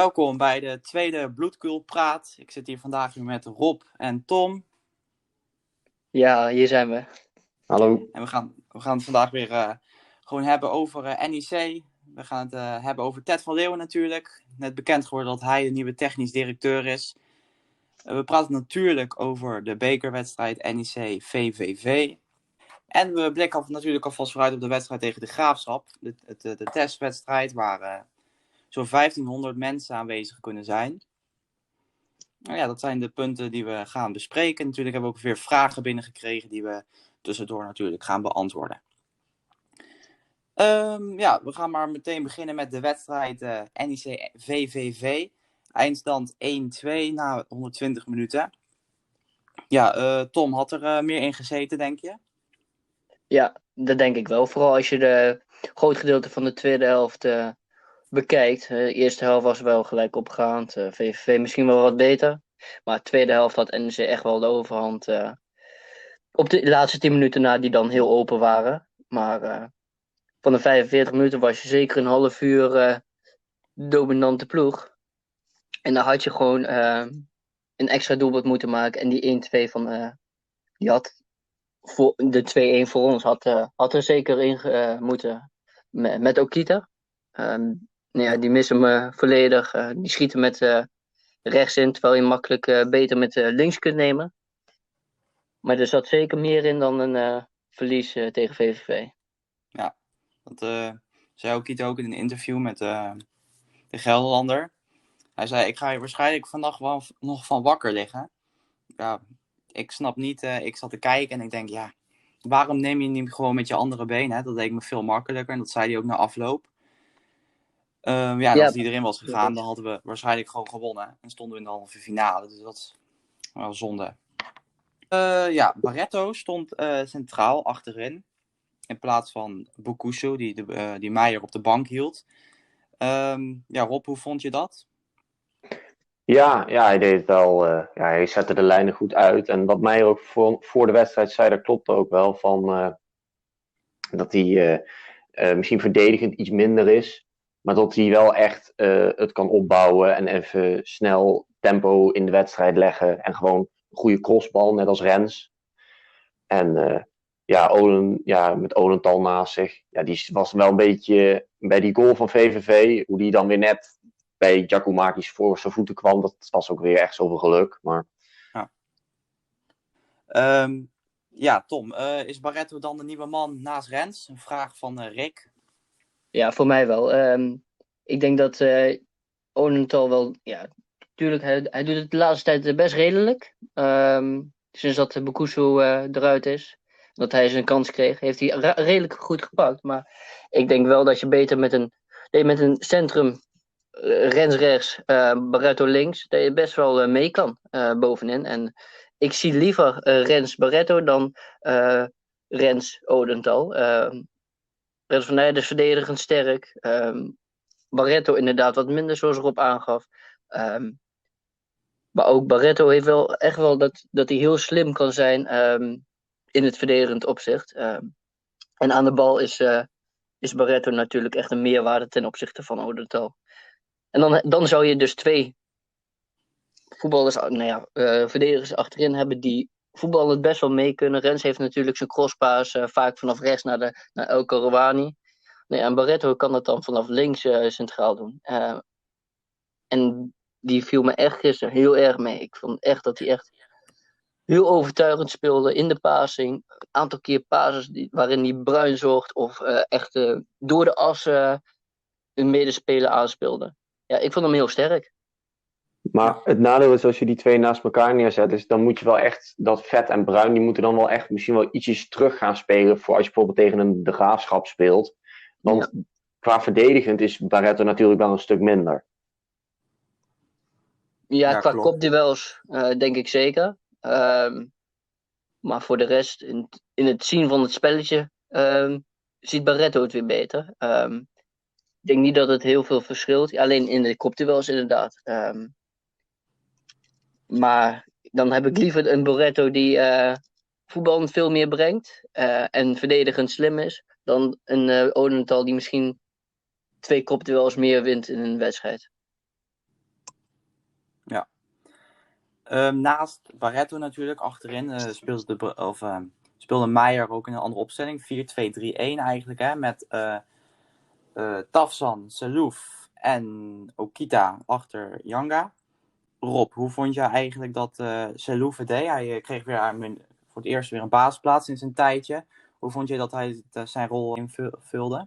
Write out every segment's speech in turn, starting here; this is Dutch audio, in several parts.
Welkom bij de tweede Bloedkulpraat. Ik zit hier vandaag weer met Rob en Tom. Ja, hier zijn we. Hallo. En we gaan, we gaan het vandaag weer uh, gewoon hebben over uh, NEC. We gaan het uh, hebben over Ted van Leeuwen natuurlijk. Net bekend geworden dat hij de nieuwe technisch directeur is. we praten natuurlijk over de bekerwedstrijd NEC-VVV. En we blikken af, natuurlijk alvast vooruit op de wedstrijd tegen de Graafschap. De, de, de testwedstrijd waar zo'n 1500 mensen aanwezig kunnen zijn. Nou ja, dat zijn de punten die we gaan bespreken. Natuurlijk hebben we ook weer vragen binnengekregen die we tussendoor natuurlijk gaan beantwoorden. Um, ja, we gaan maar meteen beginnen met de wedstrijd uh, NEC-VVV. Eindstand 1-2 na 120 minuten. Ja, uh, Tom, had er uh, meer in gezeten, denk je? Ja, dat denk ik wel. Vooral als je de groot gedeelte van de tweede helft bekijkt. de eerste helft was wel gelijk opgaand. VVV misschien wel wat beter. Maar de tweede helft had NEC echt wel de overhand. op de laatste 10 minuten na, die dan heel open waren. Maar van de 45 minuten was je zeker een half uur dominante ploeg. En dan had je gewoon een extra doelpunt moeten maken. En die 1-2 van. Die had. Voor, de 2-1 voor ons had, had er zeker in moeten. Met, met Okita. Nou ja, die missen me volledig. die schieten met rechts in. Terwijl je makkelijk beter met links kunt nemen. Maar er zat zeker meer in dan een verlies tegen VVV. Ja, dat zei ook iets ook in een interview met de Gelderlander. Hij zei, ik ga hier waarschijnlijk vannacht wel nog van wakker liggen. Ja, ik snap niet, ik zat te kijken en ik denk, ja, waarom neem je niet gewoon met je andere been? Hè? Dat leek me veel makkelijker en dat zei hij ook na afloop. Uh, ja, ja, als die erin was gegaan, dan hadden we waarschijnlijk gewoon gewonnen. En stonden we in de halve finale, dus dat is wel zonde. Uh, ja, Barretto stond uh, centraal achterin. In plaats van Bokushu, die, de, uh, die Meijer op de bank hield. Um, ja, Rob, hoe vond je dat? Ja, ja hij deed het wel. Uh, ja, hij zette de lijnen goed uit. En wat Meijer ook voor, voor de wedstrijd zei, dat klopt ook wel. Van, uh, dat hij misschien verdedigend iets minder is. Maar dat hij wel echt het kan opbouwen en even snel tempo in de wedstrijd leggen. En gewoon een goede crossbal, net als Rens. En ja, Olen, ja, met Olental naast zich. Ja, die was wel een beetje bij die goal van VVV. Hoe die dan weer net bij Giacomakis voor zijn voeten kwam. Dat was ook weer echt zoveel geluk. Maar... Ja. Um, ja, Tom. Uh, is Barretto dan de nieuwe man naast Rens? Een vraag van Rick. Ja, voor mij wel. Um, ik denk dat uh, wel... Ja, tuurlijk, hij, hij doet het de laatste tijd best redelijk. Um, sinds dat Bokusu eruit is dat hij zijn kans kreeg, heeft hij redelijk goed gepakt. Maar ik denk wel dat je beter met een, nee, met een centrum, Rens rechts, uh, Barretto links, dat je best wel mee kan bovenin. En ik zie liever Rens Barretto dan Rens Odental. Rens van is verdedigend sterk. Um, Barretto inderdaad wat minder, zoals Rob aangaf. Um, maar ook Barretto heeft wel echt wel dat, dat hij heel slim kan zijn. Um, in het verdedigend opzicht. En aan de bal is, uh, is Barretto natuurlijk echt een meerwaarde ten opzichte van Odental. En dan, dan zou je dus twee voetballers, nou ja, uh, verdedigers achterin hebben die voetballen het best wel mee kunnen. Rens heeft natuurlijk zijn crosspaas vaak vanaf rechts naar, de, naar El Karouani. Nee, en Barretto kan dat dan vanaf links centraal doen. en die viel me echt gisteren heel erg mee. Ik vond echt dat hij echt heel overtuigend speelde in de passing. Een aantal keer passes waarin hij bruin zorgt of echt door de as een medespeler aanspeelde. Ja, ik vond hem heel sterk. Maar het nadeel is als je die twee naast elkaar neerzet, is dan moet je wel echt dat vet en bruin, die moeten dan wel echt misschien wel ietsjes terug gaan spelen voor als je bijvoorbeeld tegen een de graafschap speelt. Want ja. qua verdedigend is Barretto natuurlijk wel een stuk minder. Ja, ja qua kopduels uh, denk ik zeker. Um, maar voor de rest, in, in het zien van het spelletje, um, ziet Barretto het weer beter. Um, ik denk niet dat het heel veel verschilt. Alleen in de kopduels inderdaad. Maar dan heb ik liever een Barretto die uh, veel meer brengt. Uh, en verdedigend slim is. Dan een uh, Odental die misschien twee kopduels meer wint in een wedstrijd. Ehm, naast Barretto natuurlijk, achterin eh, speelde, de, of, speelde Meijer ook in een andere opstelling. 4-2-3-1 eigenlijk, hè, met eh eh, Tafsan, Selouf en Okita achter Yanga. Rob, hoe vond je eigenlijk dat eh Selouf het deed? Hij eh, kreeg weer voor het eerst weer een basisplaats in zijn tijdje. Hoe vond je dat hij eh, zijn rol invulde?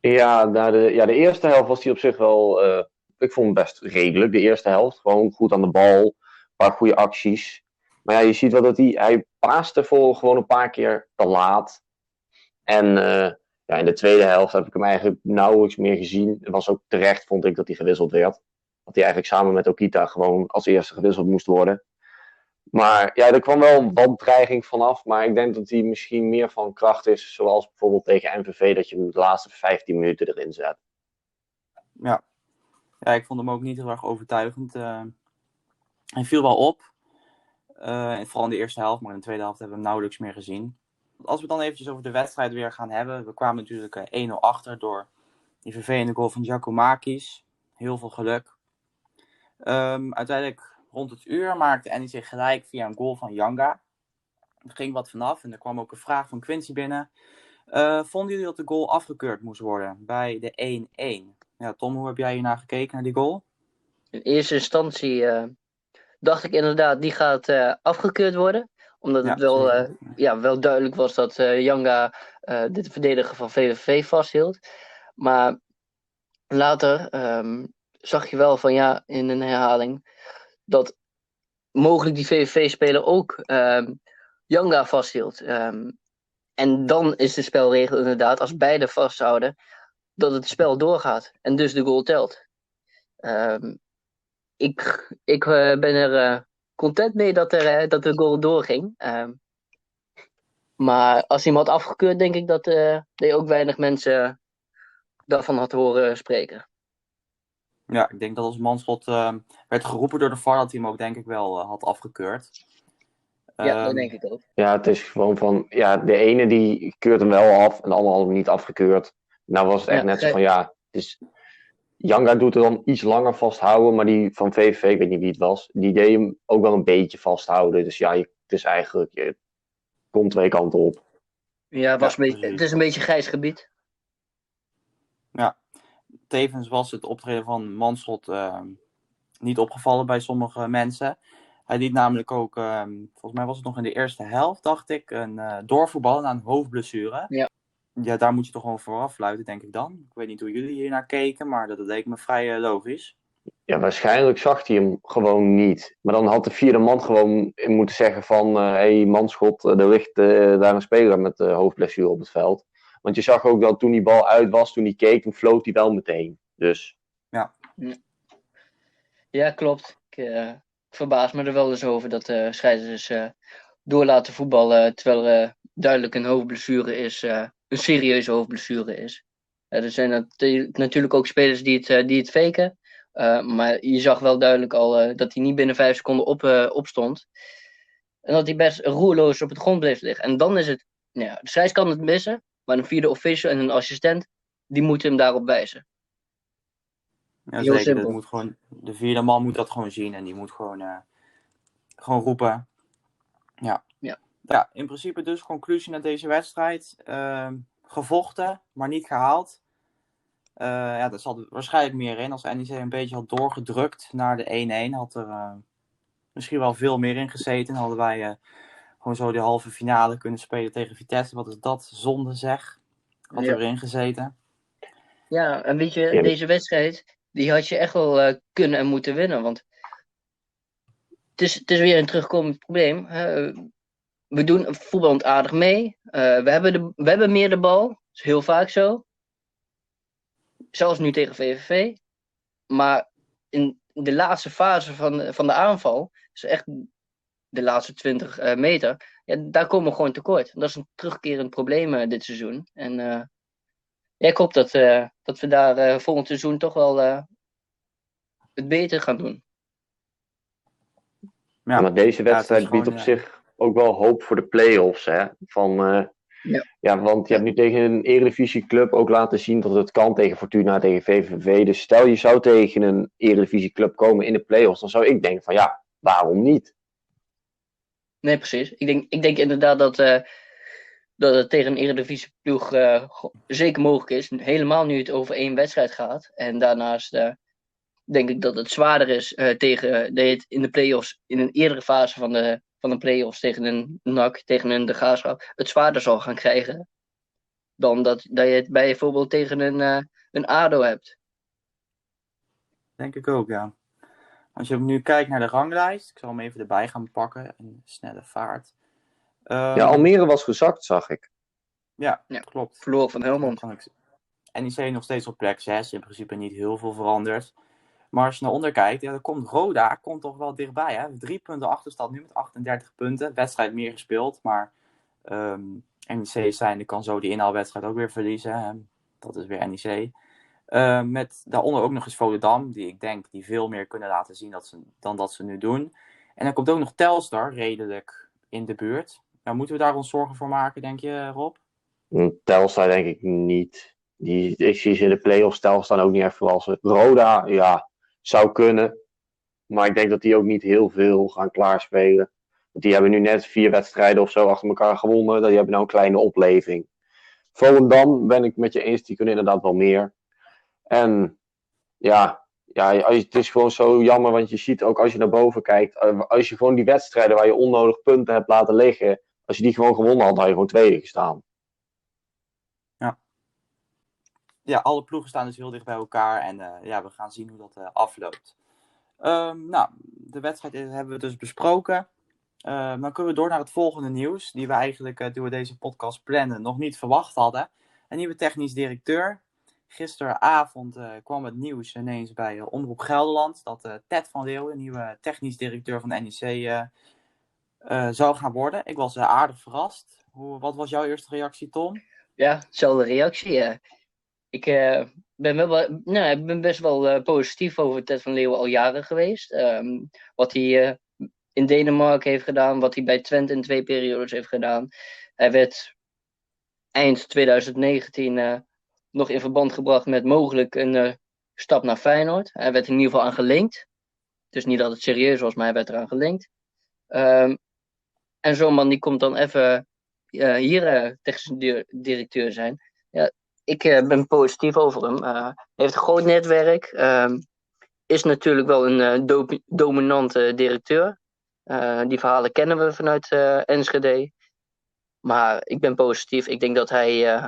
Ja, na de, ja, de eerste helft was hij op zich wel, eh, ik vond hem best redelijk. De eerste helft, gewoon goed aan de bal, een paar goede acties. Maar ja, je ziet wel dat hij, hij paaste voor gewoon een paar keer te laat. En eh, ja, in de tweede helft heb ik hem eigenlijk nauwelijks meer gezien. Het was ook terecht, vond ik, dat hij gewisseld werd. Dat hij eigenlijk samen met Okita gewoon als eerste gewisseld moest worden. Maar ja, er kwam wel een wanddreiging vanaf. Maar ik denk dat hij misschien meer van kracht is. Zoals bijvoorbeeld tegen MVV, dat je hem de laatste 15 minuten erin zet. Ja. ja, ik vond hem ook niet heel erg overtuigend. eh. hij viel wel op. eh, vooral in de eerste helft, maar in de tweede helft hebben we hem nauwelijks meer gezien. Als we dan eventjes over de wedstrijd weer gaan hebben. We kwamen natuurlijk eh, 1-0 achter door die vervelende goal van Giacomakis. Heel veel geluk. Ehm, uiteindelijk rond het uur maakte NEC gelijk via een goal van Yanga. Er ging wat vanaf en er kwam ook een vraag van Quincy binnen. Eh, vonden jullie dat de goal afgekeurd moest worden bij de 1-1? Ja, Tom, hoe heb jij hiernaar gekeken, naar die goal? In eerste instantie eh, dacht ik inderdaad, die gaat eh, afgekeurd worden. Omdat het wel, ja, wel duidelijk was dat Janga de verdediger van VVV vasthield. Maar later ehm, zag je wel van ja, in een herhaling, dat mogelijk die VVV-speler ook ehm Janga vasthield. Ehm, en dan is de spelregel inderdaad, als beide vasthouden, dat het spel doorgaat. En dus de goal telt. Ehm, ik ik eh, ben er eh, content mee dat, er, eh, dat de goal doorging. Ehm, maar als had afgekeurd, denk ik dat, dat ook weinig mensen daarvan had horen spreken. Ja, ik denk dat als manschot eh, werd geroepen door de VAR, dat hij hem ook denk ik wel eh, had afgekeurd. ja, Ehm, dat denk ik ook. Ja, het is gewoon van, ja, de ene die keurt hem wel af en de andere had hem niet afgekeurd. Nou was het echt Ja, net zo van, ja, het is, Janga doet er dan iets langer vasthouden, maar die van VVV, ik weet niet wie het was, die deed hem ook wel een beetje vasthouden. Dus ja, je, het is eigenlijk, je komt twee kanten op. Ja, het, was ja, een beetje, het is een beetje grijs gebied. Tevens was het optreden van Manschot eh, niet opgevallen bij sommige mensen. Hij liet namelijk ook, eh, volgens mij was het nog in de eerste helft, dacht ik, een eh doorvoetballen na een hoofdblessure. Ja. Ja, daar moet je toch gewoon vooraf fluiten, denk ik dan. Ik weet niet hoe jullie hier naar keken, maar dat, dat leek me vrij eh, logisch. Ja, waarschijnlijk zag hij hem gewoon niet. Maar dan had de vierde man gewoon moeten zeggen van... Hé, hey, manschot, er ligt eh, daar een speler met uh, hoofdblessure op het veld. Want je zag ook dat toen die bal uit was, toen hij keek, toen floot hij wel meteen. Dus Ja, klopt. Ik eh, verbaas me er wel eens over dat de scheidsrechters eh door laten voetballen. Terwijl er duidelijk een hoofdblessure is. eh, een serieuze hoofdblessure is. Eh, er zijn natu- natuurlijk ook spelers die het, eh, die het faken. Eh, maar je zag wel duidelijk al eh, dat hij niet binnen vijf seconden op, eh, opstond. En dat hij best roerloos op het grond bleef liggen. En dan is het. nou Ja, de scheids kan het missen. Maar een vierde official en een assistent. die moeten hem daarop wijzen. Ja, Heel zeker. simpel. Dat moet gewoon, de vierde man moet dat gewoon zien en die moet gewoon, eh, gewoon roepen. Ja. Ja. ja, in principe dus conclusie naar deze wedstrijd. Ehm, gevochten, maar niet gehaald. Eh, ja, daar zat waarschijnlijk meer in. Als NEC een beetje had doorgedrukt naar de 1-1, had er eh, misschien wel veel meer in gezeten. Hadden wij gewoon zo de halve finale kunnen spelen tegen Vitesse. Wat is dat? Zonde zeg. Had Ja. er in gezeten. Ja, en weet je, deze wedstrijd, die had je echt wel eh, kunnen en moeten winnen. Want het is, het is weer een terugkomend probleem. Hè. We doen voetballend aardig mee. Eh, we, hebben de, we hebben meer de bal. Dat is heel vaak zo. Zelfs nu tegen VVV. Maar in de laatste fase van, de- van de aanval, dus echt de laatste 20 eh, meter, ja, daar komen we gewoon tekort. Dat is een terugkerend probleem eh, dit seizoen. En eh, ja, ik hoop dat, eh, dat we daar eh, volgend seizoen toch wel eh, het beter gaan doen. Ja. maar deze wedstrijd biedt gewoon, op ja. zich ook wel hoop voor de play-offs. Hè? Van, eh, Ja. ja, want je hebt nu tegen een Eredivisieclub ook laten zien dat het kan tegen Fortuna, tegen VVV. Dus stel je zou tegen een Eredivisieclub komen in de play-offs, dan zou ik denken van ja, waarom niet? Nee, precies. Ik denk, ik denk inderdaad dat, uh, dat het tegen een Eredivisieploeg uh, zeker mogelijk is. Helemaal nu het over één wedstrijd gaat. En daarnaast uh, denk ik dat het zwaarder is tegen het in de play-offs in een eerdere fase van de, van de play-offs tegen een NAC, tegen een De Graafschap, het zwaarder zal gaan krijgen. Dan dat, dat je het bijvoorbeeld tegen een, een ADO hebt. Denk ik ook, ja. Als je nu kijkt naar de ranglijst, ik zal hem even erbij gaan pakken in snelle vaart. Um, ja, Almere was gezakt, zag ik. Ja, ja klopt. Verloor van Helmond. NEC nog steeds op plek 6, in principe niet heel veel veranderd. Maar als je naar onder kijkt, ja, dan komt Roda komt toch wel dichtbij. Hè? Drie punten achterstand nu met 38 punten. Wedstrijd meer gespeeld, maar um, NEC zijn, kan zo die inhaalwedstrijd ook weer verliezen. Hè? Dat is weer NEC. Uh, met daaronder ook nog eens Volendam, die ik denk die veel meer kunnen laten zien dan dat ze nu doen. En dan komt ook nog Telstar redelijk in de buurt. Nou, moeten we daar ons zorgen voor maken, denk je, Rob? Mm, Telstar denk ik niet. Die, ik zie ze in de play-offs Telstar ook niet echt als Roda, ja, zou kunnen. Maar ik denk dat die ook niet heel veel gaan klaarspelen. Want die hebben nu net vier wedstrijden of zo achter elkaar gewonnen. Die hebben nou een kleine opleving. Volendam ben ik met je eens, die kunnen inderdaad wel meer. En ja, ja, het is gewoon zo jammer, want je ziet ook als je naar boven kijkt, eh, als je gewoon die wedstrijden waar je onnodig punten hebt laten liggen, als je die gewoon gewonnen had, had je gewoon tweede gestaan. Ja. Ja, alle ploegen staan dus heel dicht bij elkaar en uh, ja, we gaan zien hoe dat uh, afloopt. Um, nou, de wedstrijd hebben we dus besproken. Uh, dan kunnen we door naar het volgende nieuws, die we eigenlijk toen we deze podcast plannen nog niet verwacht hadden. Een nieuwe technisch directeur, gisteravond uh, kwam het nieuws ineens bij uh, Omroep Gelderland dat uh, Ted van Leeuwen, nieuwe technisch directeur van de NEC, zou gaan worden. Ik was aardig verrast. Hoe, wat was jouw eerste reactie, Tom? Ja, dezelfde reactie. Ik, ben wel, nou, ik ben best wel positief over Ted van Leeuwen al jaren geweest. Um, wat hij in Denemarken heeft gedaan, wat hij bij Twente in twee periodes heeft gedaan. Hij werd eind 2019 nog in verband gebracht met mogelijk een uh, stap naar Feyenoord. Hij werd in ieder geval aan gelinkt. Dus niet dat het serieus was, maar hij werd eraan gelinkt. Um, en zo'n man die komt dan even uh, hier uh, technisch directeur zijn. Ja, ik ben positief over hem. Hij heeft een groot netwerk. Um, is natuurlijk wel een do dominante directeur. die verhalen kennen we vanuit Enschede. Maar ik ben positief. Ik denk dat hij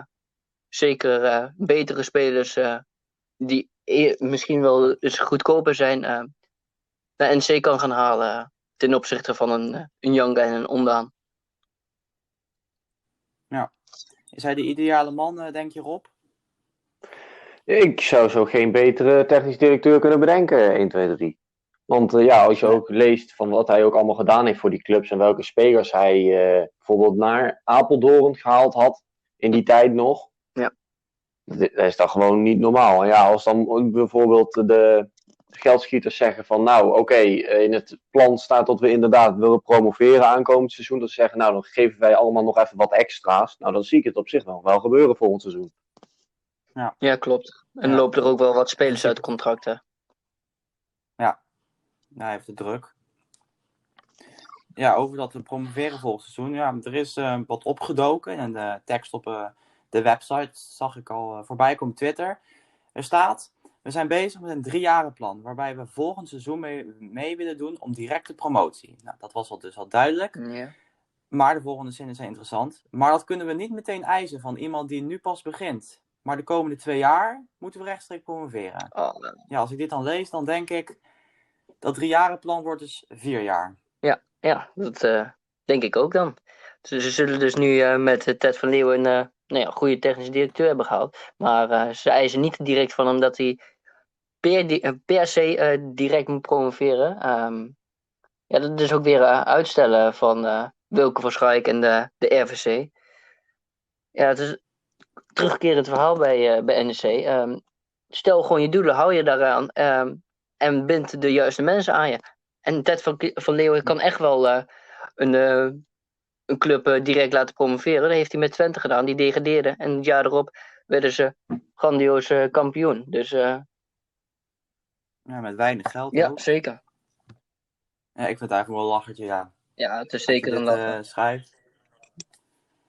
zeker uh, betere spelers uh, die e misschien wel eens goedkoper zijn uh, naar NC kan gaan halen ten opzichte van een, een Young en een Ondaan. Ja. Is hij de ideale man, denk je Rob? Ik zou zo geen betere technisch directeur kunnen bedenken, 1, 2, 3. Want ja, als je ook leest van wat hij ook allemaal gedaan heeft voor die clubs en welke spelers hij bijvoorbeeld naar Apeldoorn gehaald had in die tijd nog, dat is dan gewoon niet normaal. En ja, als dan bijvoorbeeld de geldschieters zeggen van nou oké, eh, in het plan staat dat we inderdaad willen promoveren aankomend seizoen. Dat ze zeggen nou dan geven wij allemaal nog even wat extra's. Nou dan zie ik het op zich nog wel gebeuren volgend seizoen. Ja, ja klopt. En ja. loopt er ook wel wat spelers uit contracten. Ja, nou, hij heeft de druk. Ja, over dat we promoveren volgend seizoen. Ja, er is uh, wat opgedoken en de tekst op... Uh, de website zag ik al eh, voorbij komen Twitter. Er staat, we zijn bezig met een driejarenplan waarbij we volgend seizoen mee, mee, willen doen om directe promotie. Nou, dat was al dus al duidelijk. Ja. Maar de volgende zinnen zijn interessant. Maar dat kunnen we niet meteen eisen van iemand die nu pas begint. Maar de komende twee jaar moeten we rechtstreeks promoveren. Oh. Ja, als ik dit dan lees, dan denk ik dat driejarenplan wordt dus vier jaar. Ja, ja dat uh, denk ik ook dan. Ze zullen dus nu uh, met Ted van Leeuwen nou ja, goede technische directeur hebben gehaald. Maar uh, ze eisen niet direct van hem dat hij per, eh, per se uh, direct moet promoveren. Um, ja, dat is ook weer uitstellen van Wilke van Schaik en de, de RVC. Ja, het is terugkerend verhaal bij, bij NEC. Um, stel gewoon je doelen, hou je daaraan um, en bind de juiste mensen aan je. En Ted van, van Leeuwen kan echt wel een een club eh, direct laten promoveren. Dat heeft hij met Twente gedaan, die degradeerde. En het jaar erop werden ze grandioos eh, kampioen. Dus eh, Ja, met weinig geld ja, ook. zeker. Ja, ik vind het eigenlijk wel een lachertje, ja. Ja, het is zeker een lachen. eh, schrijft.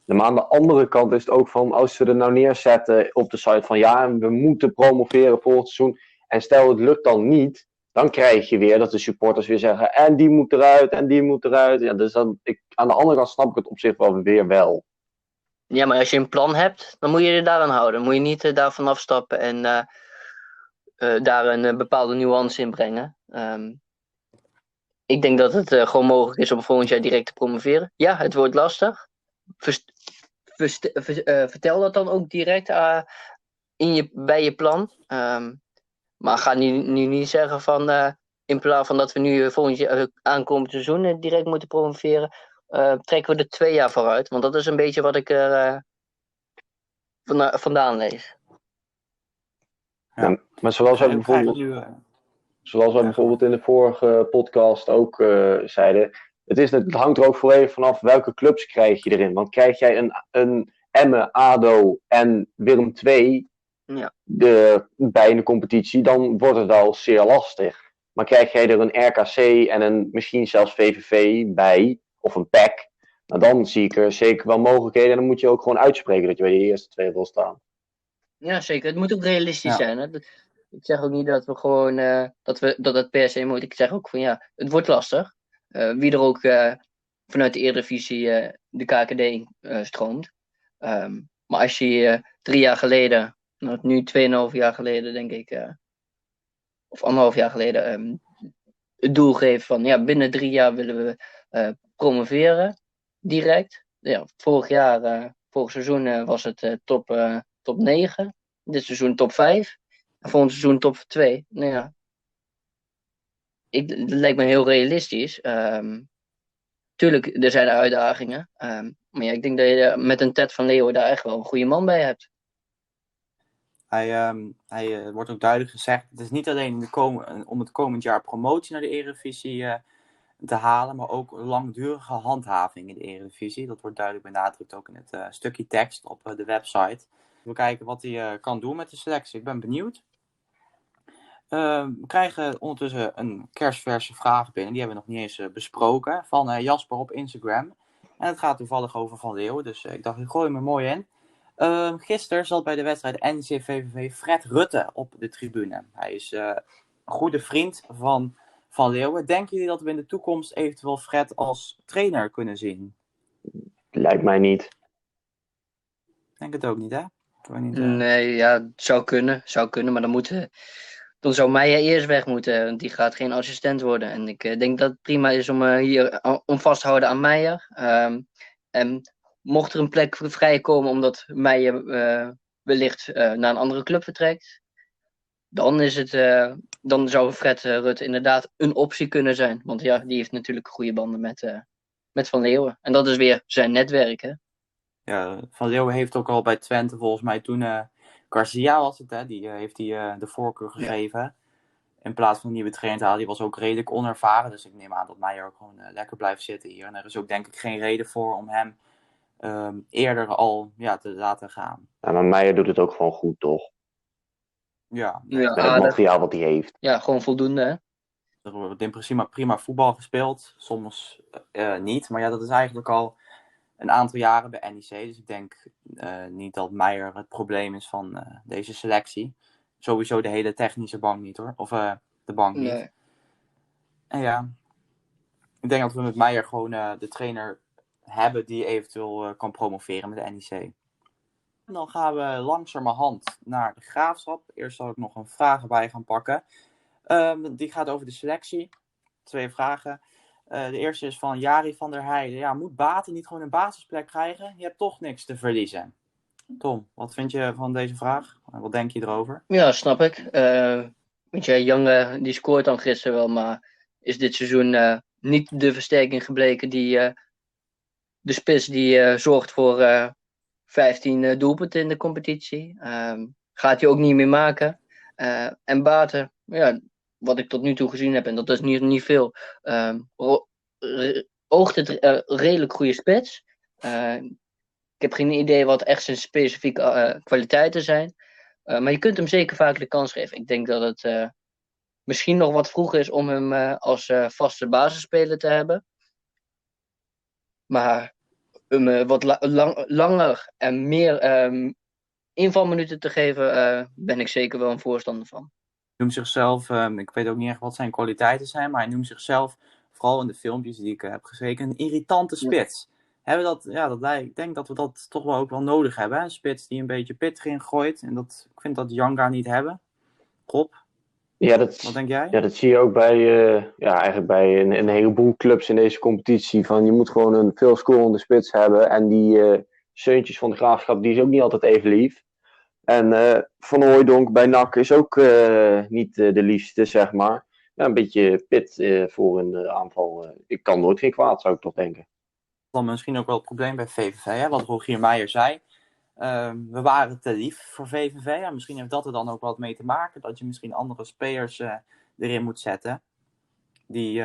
Maar aan de andere kant is het ook van, als ze er nou neerzetten op de site van ja, we moeten promoveren volgend seizoen. En stel het lukt dan niet, dan krijg je weer dat de supporters weer zeggen en die moet eruit en die moet eruit. Ja, dus dan, ik, aan de andere kant snap ik het op zich wel weer wel. Ja, maar als je een plan hebt, dan moet je je daaraan houden. Moet je niet eh, daarvan afstappen en eh, eh, daar een bepaalde nuance in brengen. Ehm, ik denk dat het gewoon mogelijk is om volgend jaar direct te promoveren. Ja, het wordt lastig. Vertel dat dan ook direct in je, bij je plan. Ehm, maar ga nu, nu niet zeggen van eh, in plaats van dat we nu eh, volgend jaar, eh, aankomend seizoen direct moeten promoveren, eh, trekken we er twee jaar vooruit. Want dat is een beetje wat ik er eh, vanda- vandaan lees. Maar zoals wij Ja, bijvoorbeeld, zoals wij Ja. bijvoorbeeld in de vorige podcast ook eh, zeiden, het, is, het hangt er ook voor even vanaf welke clubs krijg je erin. Want krijg jij een, een Emmen, ADO en Willem II Ja. de, bij de competitie, dan wordt het al zeer lastig. Maar krijg jij er een RKC en een misschien zelfs VVV bij, of een PEC, nou dan zie ik er zeker wel mogelijkheden. En dan moet je ook gewoon uitspreken dat je bij de eerste twee wil staan. Ja, zeker. Het moet ook realistisch Ja. zijn. Hè? Ik zeg ook niet dat we gewoon eh, dat, we, dat het per se moet. Ik zeg ook van ja, het wordt lastig. Eh, wie er ook eh, vanuit de Eredivisie eh de KKD eh, stroomt. Ehm, maar als je drie jaar geleden, nou, nu tweeënhalf jaar geleden denk ik, eh, of anderhalf jaar geleden, ehm, het doel geeft van ja, binnen drie jaar willen we eh, promoveren, direct. Ja, vorig jaar, eh, vorig seizoen was het top, top 9. Dit seizoen top 5. En volgend seizoen top 2. Nou ja. Ik, dat lijkt me heel realistisch. Ehm, tuurlijk, er zijn uitdagingen. Ehm, maar ja, ik denk dat je met een Ted van Leeuwen daar echt wel een goede man bij hebt. Hij, ehm, eh, wordt ook duidelijk gezegd, het is niet alleen om het komend jaar promotie naar de Eredivisie eh, te halen, maar ook langdurige handhaving in de Eredivisie. Dat wordt duidelijk benadrukt ook in het eh, stukje tekst op de website. We kijken wat hij kan doen met de selectie. Ik ben benieuwd. Ehm, we krijgen ondertussen een kerstverse vraag binnen. Die hebben we nog niet eens besproken. Van Jasper op Instagram. En het gaat toevallig over Van Leeuwen. Dus ik dacht, ik gooi hem mooi in. Ehm, gisteren zat bij de wedstrijd NEC-VVV Fred Rutte op de tribune. Hij is eh, een goede vriend van Van Leeuwen. Denken jullie dat we in de toekomst eventueel Fred als trainer kunnen zien? Lijkt mij niet. Ik denk het ook niet, hè? Niet, eh, Nee, ja, het zou kunnen. Zou kunnen, maar dan, moeten, dan zou Meijer eerst weg moeten. Want die gaat geen assistent worden. En ik eh, denk dat het prima is om hier om vast te houden aan Meijer. Ehm, en mocht er een plek vrijkomen omdat Meijer eh, wellicht eh, naar een andere club vertrekt. Dan, is het, eh, dan zou Fred Rutte inderdaad een optie kunnen zijn. Want ja, die heeft natuurlijk goede banden met, met Van Leeuwen. En dat is weer zijn netwerk, hè. Ja, Van Leeuwen heeft ook al bij Twente volgens mij toen Garcia was het, hè? Die heeft hij eh, de voorkeur gegeven. In plaats van een nieuwe trainer te halen. Die was ook redelijk onervaren. Dus ik neem aan dat Meijer ook gewoon lekker blijft zitten hier. En er is ook denk ik geen reden voor om hem ehm, eerder al ja, te laten gaan. Ja, maar Meijer doet het ook gewoon goed, toch? Ja, Ja, Met het aardig. materiaal wat hij heeft. Ja, gewoon voldoende, hè. er wordt in principe prima voetbal gespeeld. Soms eh, niet. Maar ja, dat is eigenlijk al een aantal jaren bij NEC. Dus ik denk eh, niet dat Meijer het probleem is van eh, deze selectie. Sowieso de hele technische bank niet hoor. Of eh, de bank niet. Nee. En ja, ik denk dat we met Meijer gewoon eh, de trainer hebben die eventueel eh, kan promoveren met de NEC. Dan gaan we langzamerhand naar de graafschap. Eerst zal ik nog een vraag erbij gaan pakken. Ehm, die gaat over de selectie. Twee vragen. Eh, de eerste is van Jari van der Heijden. Ja, moet Baten niet gewoon een basisplek krijgen? Je hebt toch niks te verliezen. Tom, wat vind je van deze vraag? Wat denk je erover? Ja, snap ik. Eh weet je, die scoort dan gisteren wel, maar is dit seizoen niet de versterking gebleken die de spits die eh, zorgt voor eh 15 eh, doelpunten in de competitie. Ehm, gaat hij ook niet meer maken. Eh, en Baten, ja, wat ik tot nu toe gezien heb, en dat is niet, niet veel, ehm, oogt het eh, redelijk goede spits. Uh, ik heb geen idee wat echt zijn specifieke kwaliteiten zijn. Maar je kunt hem zeker vaak de kans geven. Ik denk dat het misschien nog wat vroeg is om hem als vaste basisspeler te hebben. Maar hem wat la lang langer en meer um, invalminuten te geven, ben ik zeker wel een voorstander van noemt zichzelf, um, ik weet ook niet echt wat zijn kwaliteiten zijn, maar hij noemt zichzelf, vooral in de filmpjes die ik uh, heb gezeken, een irritante spits. Ja. Hebben dat, ja, dat, ik denk dat we dat toch wel ook wel nodig hebben. Hè? Een spits die een beetje pit erin gooit. En dat, ik vind dat Janga niet hebben. Rob? Ja, dat, wat denk jij? Ja, dat zie je ook bij, uh, ja, eigenlijk bij een, een, heleboel clubs in deze competitie. Van, je moet gewoon een veel scorende spits hebben. En die uh, Seuntjes van de Graafschap, die is ook niet altijd even lief. En uh, Van Hooijdonk bij NAC is ook niet de liefste, zeg maar. Ja, een beetje pit voor een aanval. ik kan nooit geen kwaad, zou ik toch denken. Dan misschien ook wel het probleem bij VVV, hè? wat Rogier Meijer zei. Ehm, we waren te lief voor VVV. Ja, misschien heeft dat er dan ook wat mee te maken. Dat je misschien andere spelers erin moet zetten. Die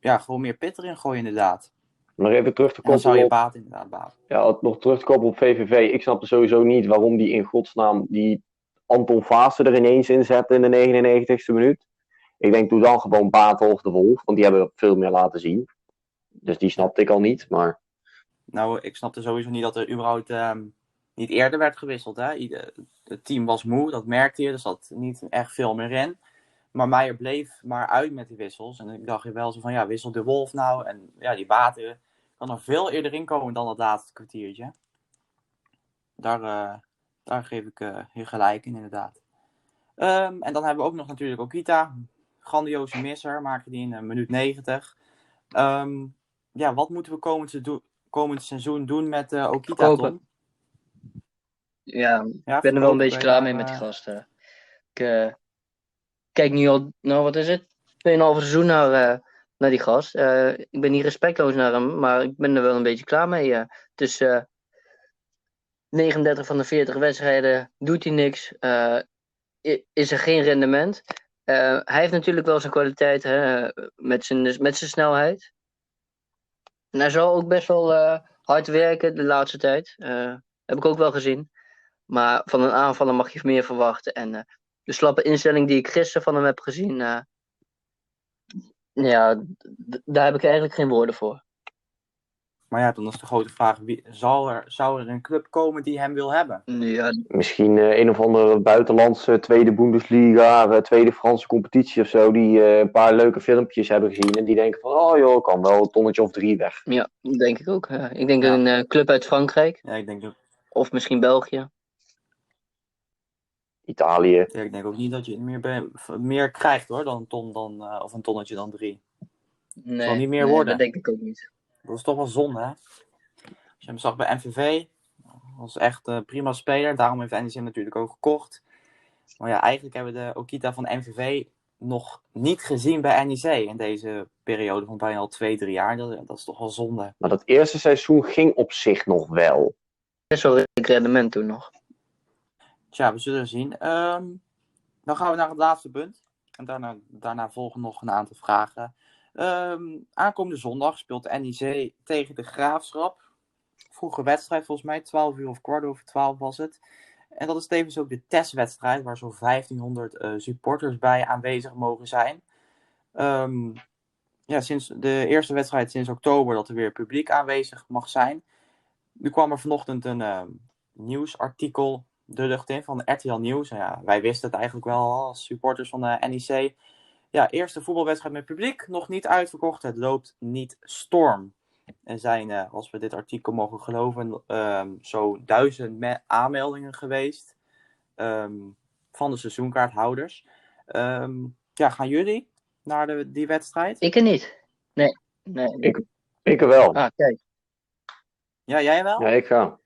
ja, gewoon meer pit erin gooien, inderdaad. Maar even terug te koppelen. Dan zou je baat inderdaad baat. Ja, nog terug te koppelen op VVV. Ik snapte sowieso niet waarom die in godsnaam die Anton Vaassen er ineens in zette in de 99ste minuut. Ik denk doe dan gewoon Batel of de Wolf, want die hebben veel meer laten zien. Dus die snapte ik al niet, maar... Nou, ik snapte sowieso niet dat er überhaupt um, niet eerder werd gewisseld. Hè? Het team was moe, dat merkte je, er zat niet echt veel meer in. Maar Meijer bleef maar uit met die wissels. En ik dacht je wel zo van, ja, wissel de Wolf nou. En ja, die Baten kan er veel eerder in komen dan dat laatste kwartiertje. Daar, uh, daar geef ik je gelijk in, inderdaad. Um, en dan hebben we ook nog natuurlijk Okita. Grandioze misser, maakte die in uh, minuut 90. Um, ja, wat moeten we komend, komend seizoen doen met Okita, Tom? Ja, ja, ik ben er wel een beetje klaar mee met die gasten. Ik kijk nu al, nou wat is het? 2,5 seizoen naar, naar die gast. Uh, ik ben niet respectloos naar hem, maar ik ben er wel een beetje klaar mee. Uh, dus uh, 39 van de 40 wedstrijden doet hij niks. Uh, is er geen rendement. hij heeft natuurlijk wel zijn kwaliteit hè, met, zijn, met zijn snelheid. Hij zal ook best wel hard werken de laatste tijd. heb ik ook wel gezien. Maar van een aanvaller mag je meer verwachten. En de slappe instelling die ik gisteren van hem heb gezien, ja, daar heb ik eigenlijk geen woorden voor. Maar ja, dan is de grote vraag: wie, zal er, zou er een club komen die hem wil hebben? Ja. Misschien uh, een of andere buitenlandse tweede Bundesliga, uh, tweede Franse competitie of zo, die uh, een paar leuke filmpjes hebben gezien en die denken van, oh joh, kan wel een tonnetje of drie weg. Ja, denk ik ook. ik denk ja. een club uit Frankrijk. Ja, ik denk ook. Of misschien België. Italië. Ja, ik denk ook niet dat je meer, meer krijgt hoor, dan een ton dan, uh, of een tonnetje dan drie. Nee, zal niet meer nee, worden. dat denk ik ook niet. Dat is toch wel zonde, hè? Als je hem zag bij MVV, was echt een prima speler. Daarom heeft NEC natuurlijk ook gekocht. Maar ja, eigenlijk hebben we de Okita van MVV nog niet gezien bij NEC in deze periode van bijna al twee, drie jaar. Dat, dat is toch wel zonde. Maar dat eerste seizoen ging op zich nog wel. Best wel rendement toen nog. Tja, we zullen zien. Um, dan gaan we naar het laatste punt. En daarna, daarna volgen nog een aantal vragen. Um, aankomende zondag speelt NEC tegen de Graafschap. Vroege wedstrijd, volgens mij 12 uur of kwart over 12 was het. En dat is tevens ook de testwedstrijd, waar zo'n 1500 uh, supporters bij aanwezig mogen zijn. Um, ja, sinds de eerste wedstrijd sinds oktober dat er weer publiek aanwezig mag zijn. Nu kwam er vanochtend een uh, nieuwsartikel de lucht in van RTL Nieuws. Ja, wij wisten het eigenlijk wel als supporters van de NEC. Ja, eerste voetbalwedstrijd met publiek, nog niet uitverkocht. Het loopt niet storm. Er zijn, uh, als we dit artikel mogen geloven, um, zo duizend aanmeldingen geweest um, van de seizoenkaarthouders. Um, ja, gaan jullie naar de, die wedstrijd? Ik er niet. Nee. nee. Ik, ik er wel. Ah, kijk. Ja, jij wel? Ja, ik ga.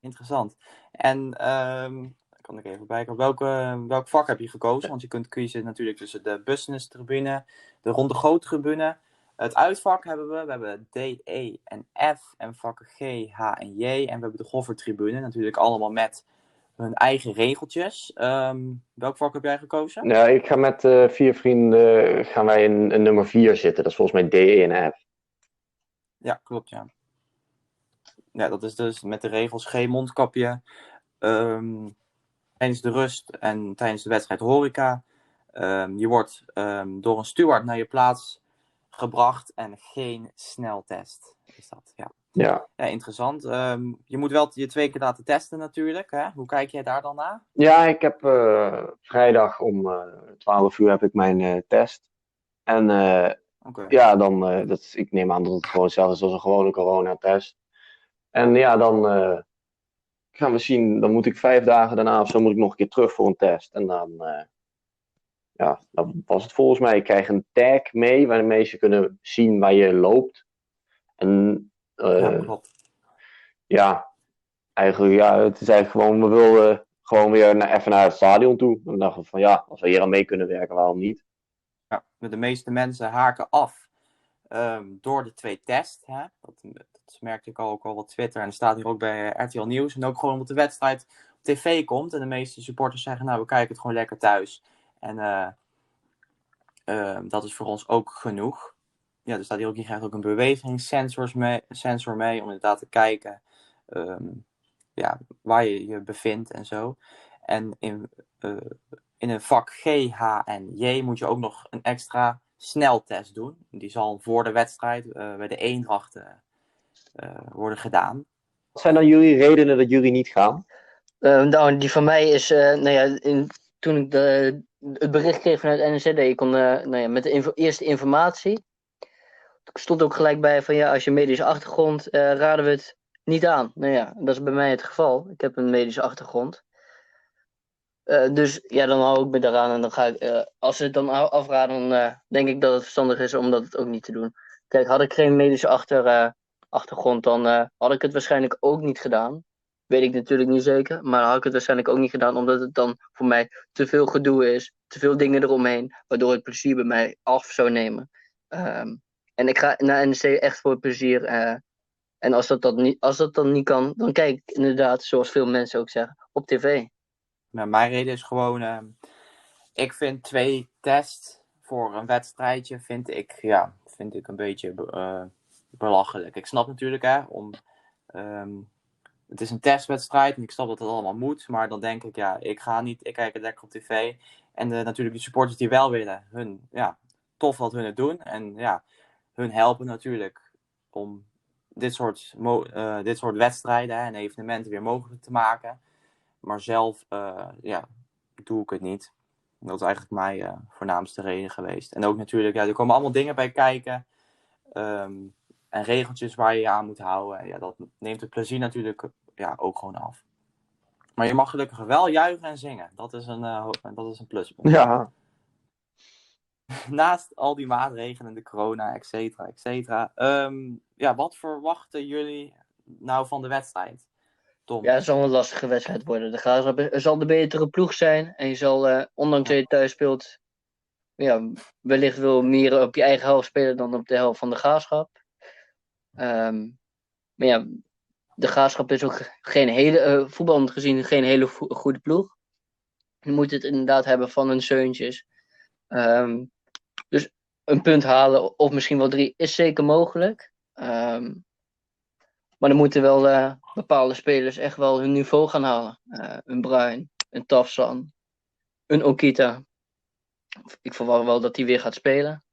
Interessant. En um, kan ik even bijkomen. Welke, welk vak heb je gekozen? Want je kunt kiezen natuurlijk tussen de business tribune, de ronde groot tribune. Het uitvak hebben we. We hebben D, E en F. En vakken G, H en J. En we hebben de goffertribune. Natuurlijk allemaal met hun eigen regeltjes. Um, welk vak heb jij gekozen? Ja, ik ga met uh, vier vrienden gaan wij in, in nummer 4 zitten. Dat is volgens mij D, E en F. Ja, klopt ja. ja, dat is dus met de regels geen mondkapje. Ehm, tijdens de rust en tijdens de wedstrijd horeca. Ehm, je wordt ehm, door een steward naar je plaats gebracht en geen sneltest is dat. Ja, Ja, ja interessant. Ehm, je moet wel je twee keer laten testen natuurlijk. Hè? Hoe kijk jij daar dan naar? ja ik heb eh, vrijdag om eh 12 uur heb ik mijn eh, test. En ja, dan, dat, ik neem aan dat het gewoon hetzelfde is als een gewone coronatest. En ja, dan gaan we zien, dan moet ik vijf dagen daarna of zo moet ik nog een keer terug voor een test. En dan, eh, ja, dan was het volgens mij, ik krijg een tag mee waarmee ze kunnen zien waar je loopt. En eh, Ja, klopt. ja, eigenlijk, ja, het is eigenlijk gewoon, we wilden gewoon weer naar, even naar het stadion toe. En dan dachten we van ja, als we hier aan mee kunnen werken, waarom niet? Ja, de meeste mensen haken af ehm, door de twee tests. Hè? Dat, dat merkte ik al, ook al op Twitter. En dat staat hier ook bij eh, RTL Nieuws. En ook gewoon omdat de wedstrijd op tv komt. En de meeste supporters zeggen, nou, we kijken het gewoon lekker thuis. En eh, ehm, dat is voor ons ook genoeg. Ja, er staat hier ook, je krijgt ook een bewegingssensor mee, sensor mee om inderdaad te kijken ehm, ja, waar je je bevindt en zo. En in, eh, in een vak G, H en J moet je ook nog een extra sneltest doen. Die zal voor de wedstrijd eh, bij de Eendracht eh, worden gedaan. Wat zijn dan jullie redenen dat jullie niet gaan? Eh, nou, die van mij is, eh, nou ja, in, toen ik de, het bericht kreeg vanuit NZD, ik kon eh, nou ja, met de info- eerste informatie, stond ook gelijk bij van ja, als je medische achtergrond, eh, raden we het niet aan. Nou ja, dat is bij mij het geval. Ik heb een medische achtergrond. Eh, dus ja, dan hou ik me daaraan en dan ga ik, eh, als ze het dan afraden, dan eh, denk ik dat het verstandig is om dat ook niet te doen. Kijk, had ik geen medische achter, achtergrond, dan had ik het waarschijnlijk ook niet gedaan. Weet ik natuurlijk niet zeker, maar had ik het waarschijnlijk ook niet gedaan, omdat het dan voor mij te veel gedoe is, te veel dingen eromheen, waardoor het plezier bij mij af zou nemen. Ehm, en ik ga naar NEC echt voor plezier. en als dat, dat niet, als dat dan niet kan, dan kijk ik inderdaad, zoals veel mensen ook zeggen, op tv. Maar mijn reden is gewoon, ehm, ik vind twee tests voor een wedstrijdje, vind ik, ja, vind ik een beetje be- eh, belachelijk. Ik snap natuurlijk, hè, om, ehm, het is een testwedstrijd en ik snap dat het allemaal moet, maar dan denk ik, ja, ik ga niet, ik kijk het lekker op tv. En de, natuurlijk die supporters die wel willen, hun, ja, tof dat hun het doen. En ja, hun helpen natuurlijk om dit soort, eh, dit soort wedstrijden en evenementen weer mogelijk te maken. Maar zelf, eh, ja, doe ik het niet. Dat is eigenlijk mijn eh, voornaamste reden geweest. En ook natuurlijk, ja, er komen allemaal dingen bij kijken. ehm, en regeltjes waar je je aan moet houden. Ja, dat neemt het plezier natuurlijk ja, ook gewoon af. Maar je mag gelukkig wel juichen en zingen. Dat is een, ho- dat is een pluspunt. Ja, Naast al die maatregelen, de corona, et cetera, et cetera. ehm, ja, wat verwachten jullie nou van de wedstrijd? Tom? Ja, het zal een lastige wedstrijd worden. De is- zal de betere ploeg zijn. En je zal, eh, ondanks dat je thuis speelt, ja, wellicht wel meer op je eigen helft spelen dan op de helft van de Graafschap. Ehm, maar ja, de Graafschap is ook geen hele, eh voetballend gezien, geen hele goede ploeg. Je moet het inderdaad hebben van hun zeuntjes. Ehm, dus een punt halen, of misschien wel drie, is zeker mogelijk. Ehm, maar dan moeten wel eh, bepaalde spelers echt wel hun niveau gaan halen. Eh, een Bruin, een Tafsan, een Okita. Ik verwacht wel dat hij weer gaat spelen.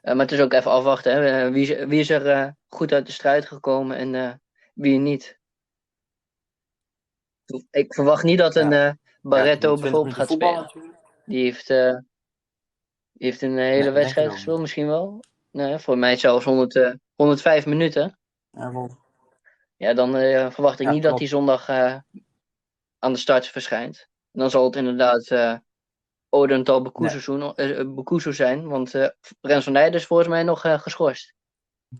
Eh, maar het is ook even afwachten. Hè. Eh, wie, is, wie is er goed uit de strijd gekomen en wie niet. Ik verwacht niet dat een Barretto Ja, 20 bijvoorbeeld gaat spelen. Die heeft, die heeft een hele wedstrijd gespeeld, misschien wel. Nee, voor mij zelfs 100, eh, 105 minuten. Ja, wel. Ja, dan eh, verwacht ik Ja, niet dat hij zondag eh, aan de start verschijnt. Dan zal het inderdaad eh Odental Bekuso zijn, want eh Rens van Nijden is volgens mij nog geschorst.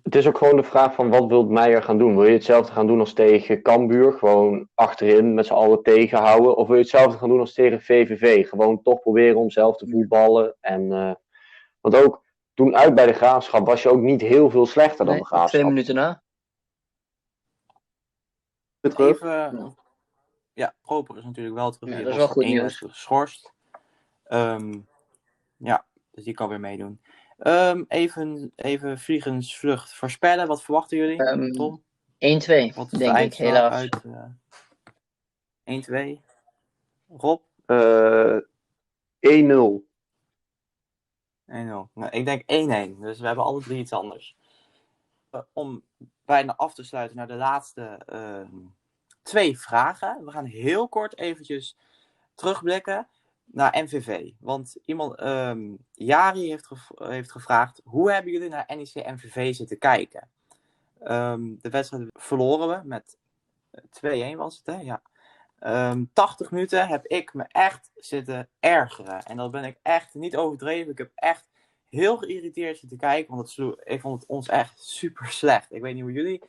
het is ook gewoon de vraag van wat wil Meijer gaan doen? Wil je hetzelfde gaan doen als tegen Cambuur? Gewoon achterin met z'n allen tegenhouden? Of wil je hetzelfde gaan doen als tegen VVV? Gewoon toch proberen om zelf te voetballen? En, want ook toen uit bij de Graafschap was je ook niet heel veel slechter dan Nee, de twee Graafschap. minuten na. Even, ja, Proper is natuurlijk wel terug. Ja, dat is wel goed nieuws. geschorst. Ehm, ja, dus die kan weer meedoen. Ehm, even, even vliegensvlucht voorspellen. Wat verwachten jullie, Ehm, Tom? 1-2, Wat is denk de ik, helaas. uit eh 1-2? Rob? Eh 1-0. 1-0. Nou, ik denk 1-1. Dus we hebben alle drie iets anders. Eh, om bijna af te sluiten naar de laatste ehm, twee vragen. We gaan heel kort eventjes terugblikken naar MVV. Want iemand, ehm, Jari heeft, heeft gevraagd: hoe hebben jullie naar NEC MVV zitten kijken? Ehm, de wedstrijd verloren we met eh, 2-1 was het, hè? Ja. Ehm, 80 minuten heb ik me echt zitten ergeren. En dat ben ik echt niet overdreven. Ik heb echt heel geïrriteerd zitten kijken. Want het ik vond het ons echt super slecht. Ik weet niet hoe jullie.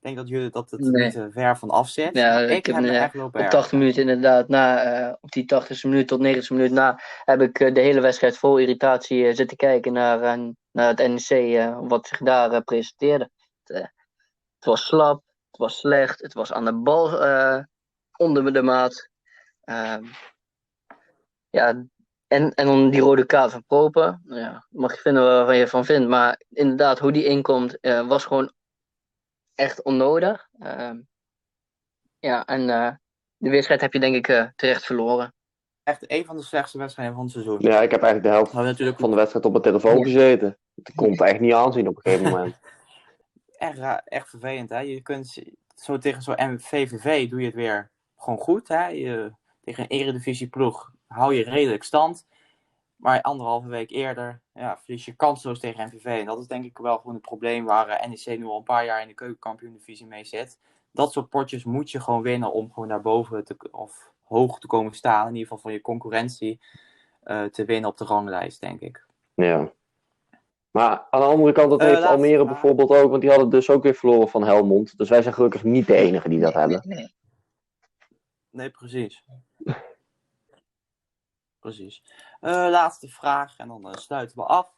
Ik denk dat jullie dat het Nee. niet te ver van af zit. Ja, ik ik heb me een, echt Op ergeren. 80 minuten inderdaad, na, eh, op die 80 minuut tot 90 minuut na, heb ik eh, de hele wedstrijd vol irritatie eh, zitten kijken naar, eh, naar het NEC, eh, wat zich daar eh, presenteerde. Het, eh, het was slap, het was slecht, het was aan de bal eh, onder de maat. Ehm, ja, en, en dan die rode kaart van Propen, ja, mag je vinden waar je van vindt, maar inderdaad, hoe die inkomt, eh, was gewoon echt onnodig. Ehm, ja, en eh, de wedstrijd heb je denk ik eh, terecht verloren. Echt een van de slechtste wedstrijden van het seizoen. Ja, ik heb eigenlijk de helft natuurlijk van de wedstrijd op mijn telefoon Ja. gezeten. Het echt niet aanzien op een gegeven moment. echt, echt vervelend. Hè? Je kunt zo tegen zo'n VVV doe je het weer gewoon goed. Hè? Je, tegen een eredivisie ploeg hou je redelijk stand. Maar anderhalve week eerder ja, verlies je kansloos tegen MVV. En dat is denk ik wel gewoon het probleem waar eh, NEC nu al een paar jaar in de keukenkampioen-divisie mee zit. Dat soort potjes moet je gewoon winnen om gewoon naar boven te, of hoog te komen staan. In ieder geval van je concurrentie eh, te winnen op de ranglijst, denk ik. Ja. Maar aan de andere kant, dat Eh, heeft Almere bijvoorbeeld ook, want die hadden dus ook weer verloren van Helmond. Dus wij zijn gelukkig niet de enige die dat Nee, hebben. nee, nee. Nee, precies. Eh, laatste vraag en dan eh, sluiten we af.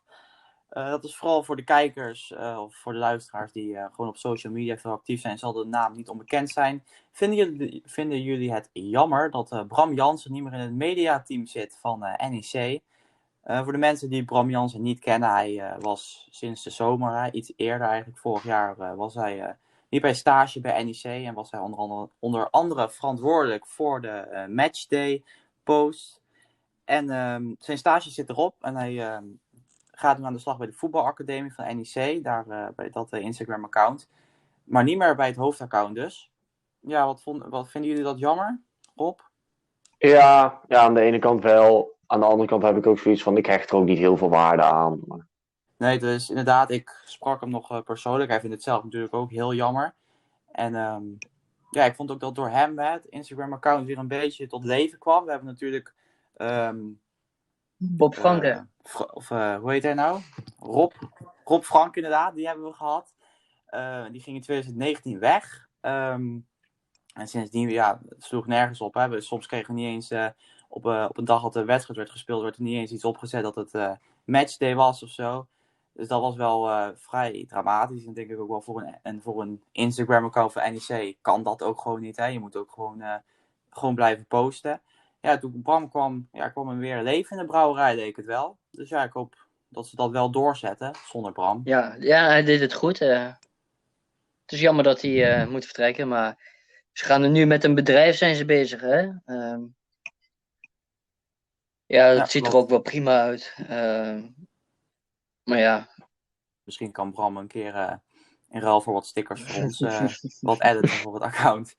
Eh, dat is vooral voor de kijkers of voor de luisteraars die gewoon op social media veel actief zijn, zal de naam niet onbekend zijn. Vinden jullie, vinden jullie het jammer dat Bram Jansen niet meer in het mediateam zit van NEC? Voor de mensen die Bram Jansen niet kennen, hij was sinds de zomer, iets eerder eigenlijk, vorig jaar, was hij liep hij stage bij NEC en was hij onder andere, onder andere verantwoordelijk voor de matchday post. En ehm, zijn stage zit erop en hij ehm, gaat nu aan de slag bij de voetbalacademie van NEC, daar eh, bij dat eh, Instagram account. Maar niet meer bij het hoofdaccount dus. Ja, wat, vond, wat vinden jullie dat jammer, Rob? Ja, ja, aan de ene kant wel. Aan de andere kant heb ik ook zoiets van, ik hecht er ook niet heel veel waarde aan. Maar, Nee, dus inderdaad, ik sprak hem nog eh, persoonlijk. Hij vindt het zelf natuurlijk ook heel jammer. En ehm, ja, ik vond ook dat door hem hè, het Instagram-account weer een beetje tot leven kwam. We hebben natuurlijk ehm, Bob Franke. Eh, Fra- of eh, hoe heet hij nou? Rob. Rob Frank inderdaad, die hebben we gehad. Eh, die ging in 2019 weg. Ehm, en sindsdien, ja, het sloeg nergens op. Hè. We, soms kregen we niet eens op, op een dag dat de wedstrijd werd gespeeld, werd er niet eens iets opgezet dat het matchday was of zo. Dus dat was wel vrij dramatisch. En denk ik ook wel voor een, en voor een Instagram-account van NEC kan dat ook gewoon niet. Hè. Je moet ook gewoon, gewoon blijven posten ja, toen Bram kwam, ja, kwam er weer leven in de brouwerij, leek het wel. Dus ja, ik hoop dat ze dat wel doorzetten zonder Bram. Ja, ja, hij deed het goed. eh. het is jammer dat hij eh, moet vertrekken, maar ze gaan er nu met een bedrijf zijn ze bezig, hè? Ehm, ja, het Ja, ziet er ook wel prima uit. Ehm, maar ja, Misschien kan Bram een keer eh, in ruil voor wat stickers voor ons wat editen voor het account.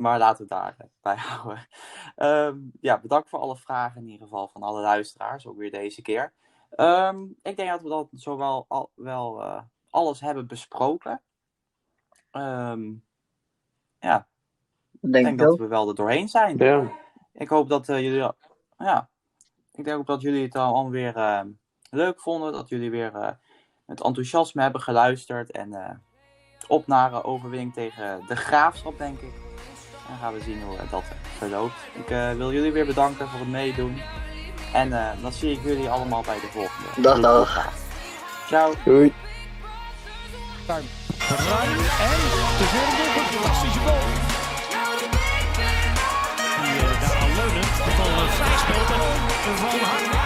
Maar laten we het daar eh, bij houden. Ehm, ja, bedankt voor alle vragen in ieder geval van alle luisteraars, ook weer deze keer. Ehm, ik denk dat we dat zowel al, wel eh, alles hebben besproken. Ehm, ja, ik denk denk ik dat ook. we wel er doorheen zijn. ja. Ik hoop dat eh, jullie, ja, ik denk ook dat jullie het allemaal weer eh, leuk vonden. Dat jullie weer eh, met enthousiasme hebben geluisterd. En eh, op naar overwinning tegen de Graafschap, denk ik. En dan gaan we zien hoe eh, dat verloopt. Ik eh, wil jullie weer bedanken voor het meedoen. En eh, dan zie ik jullie allemaal bij de volgende. Dag, dag. Ciao. Doei. Ruim en te veel doelpunt. Fantastische goal. Die daar al leunend de bal vrij speelt. En van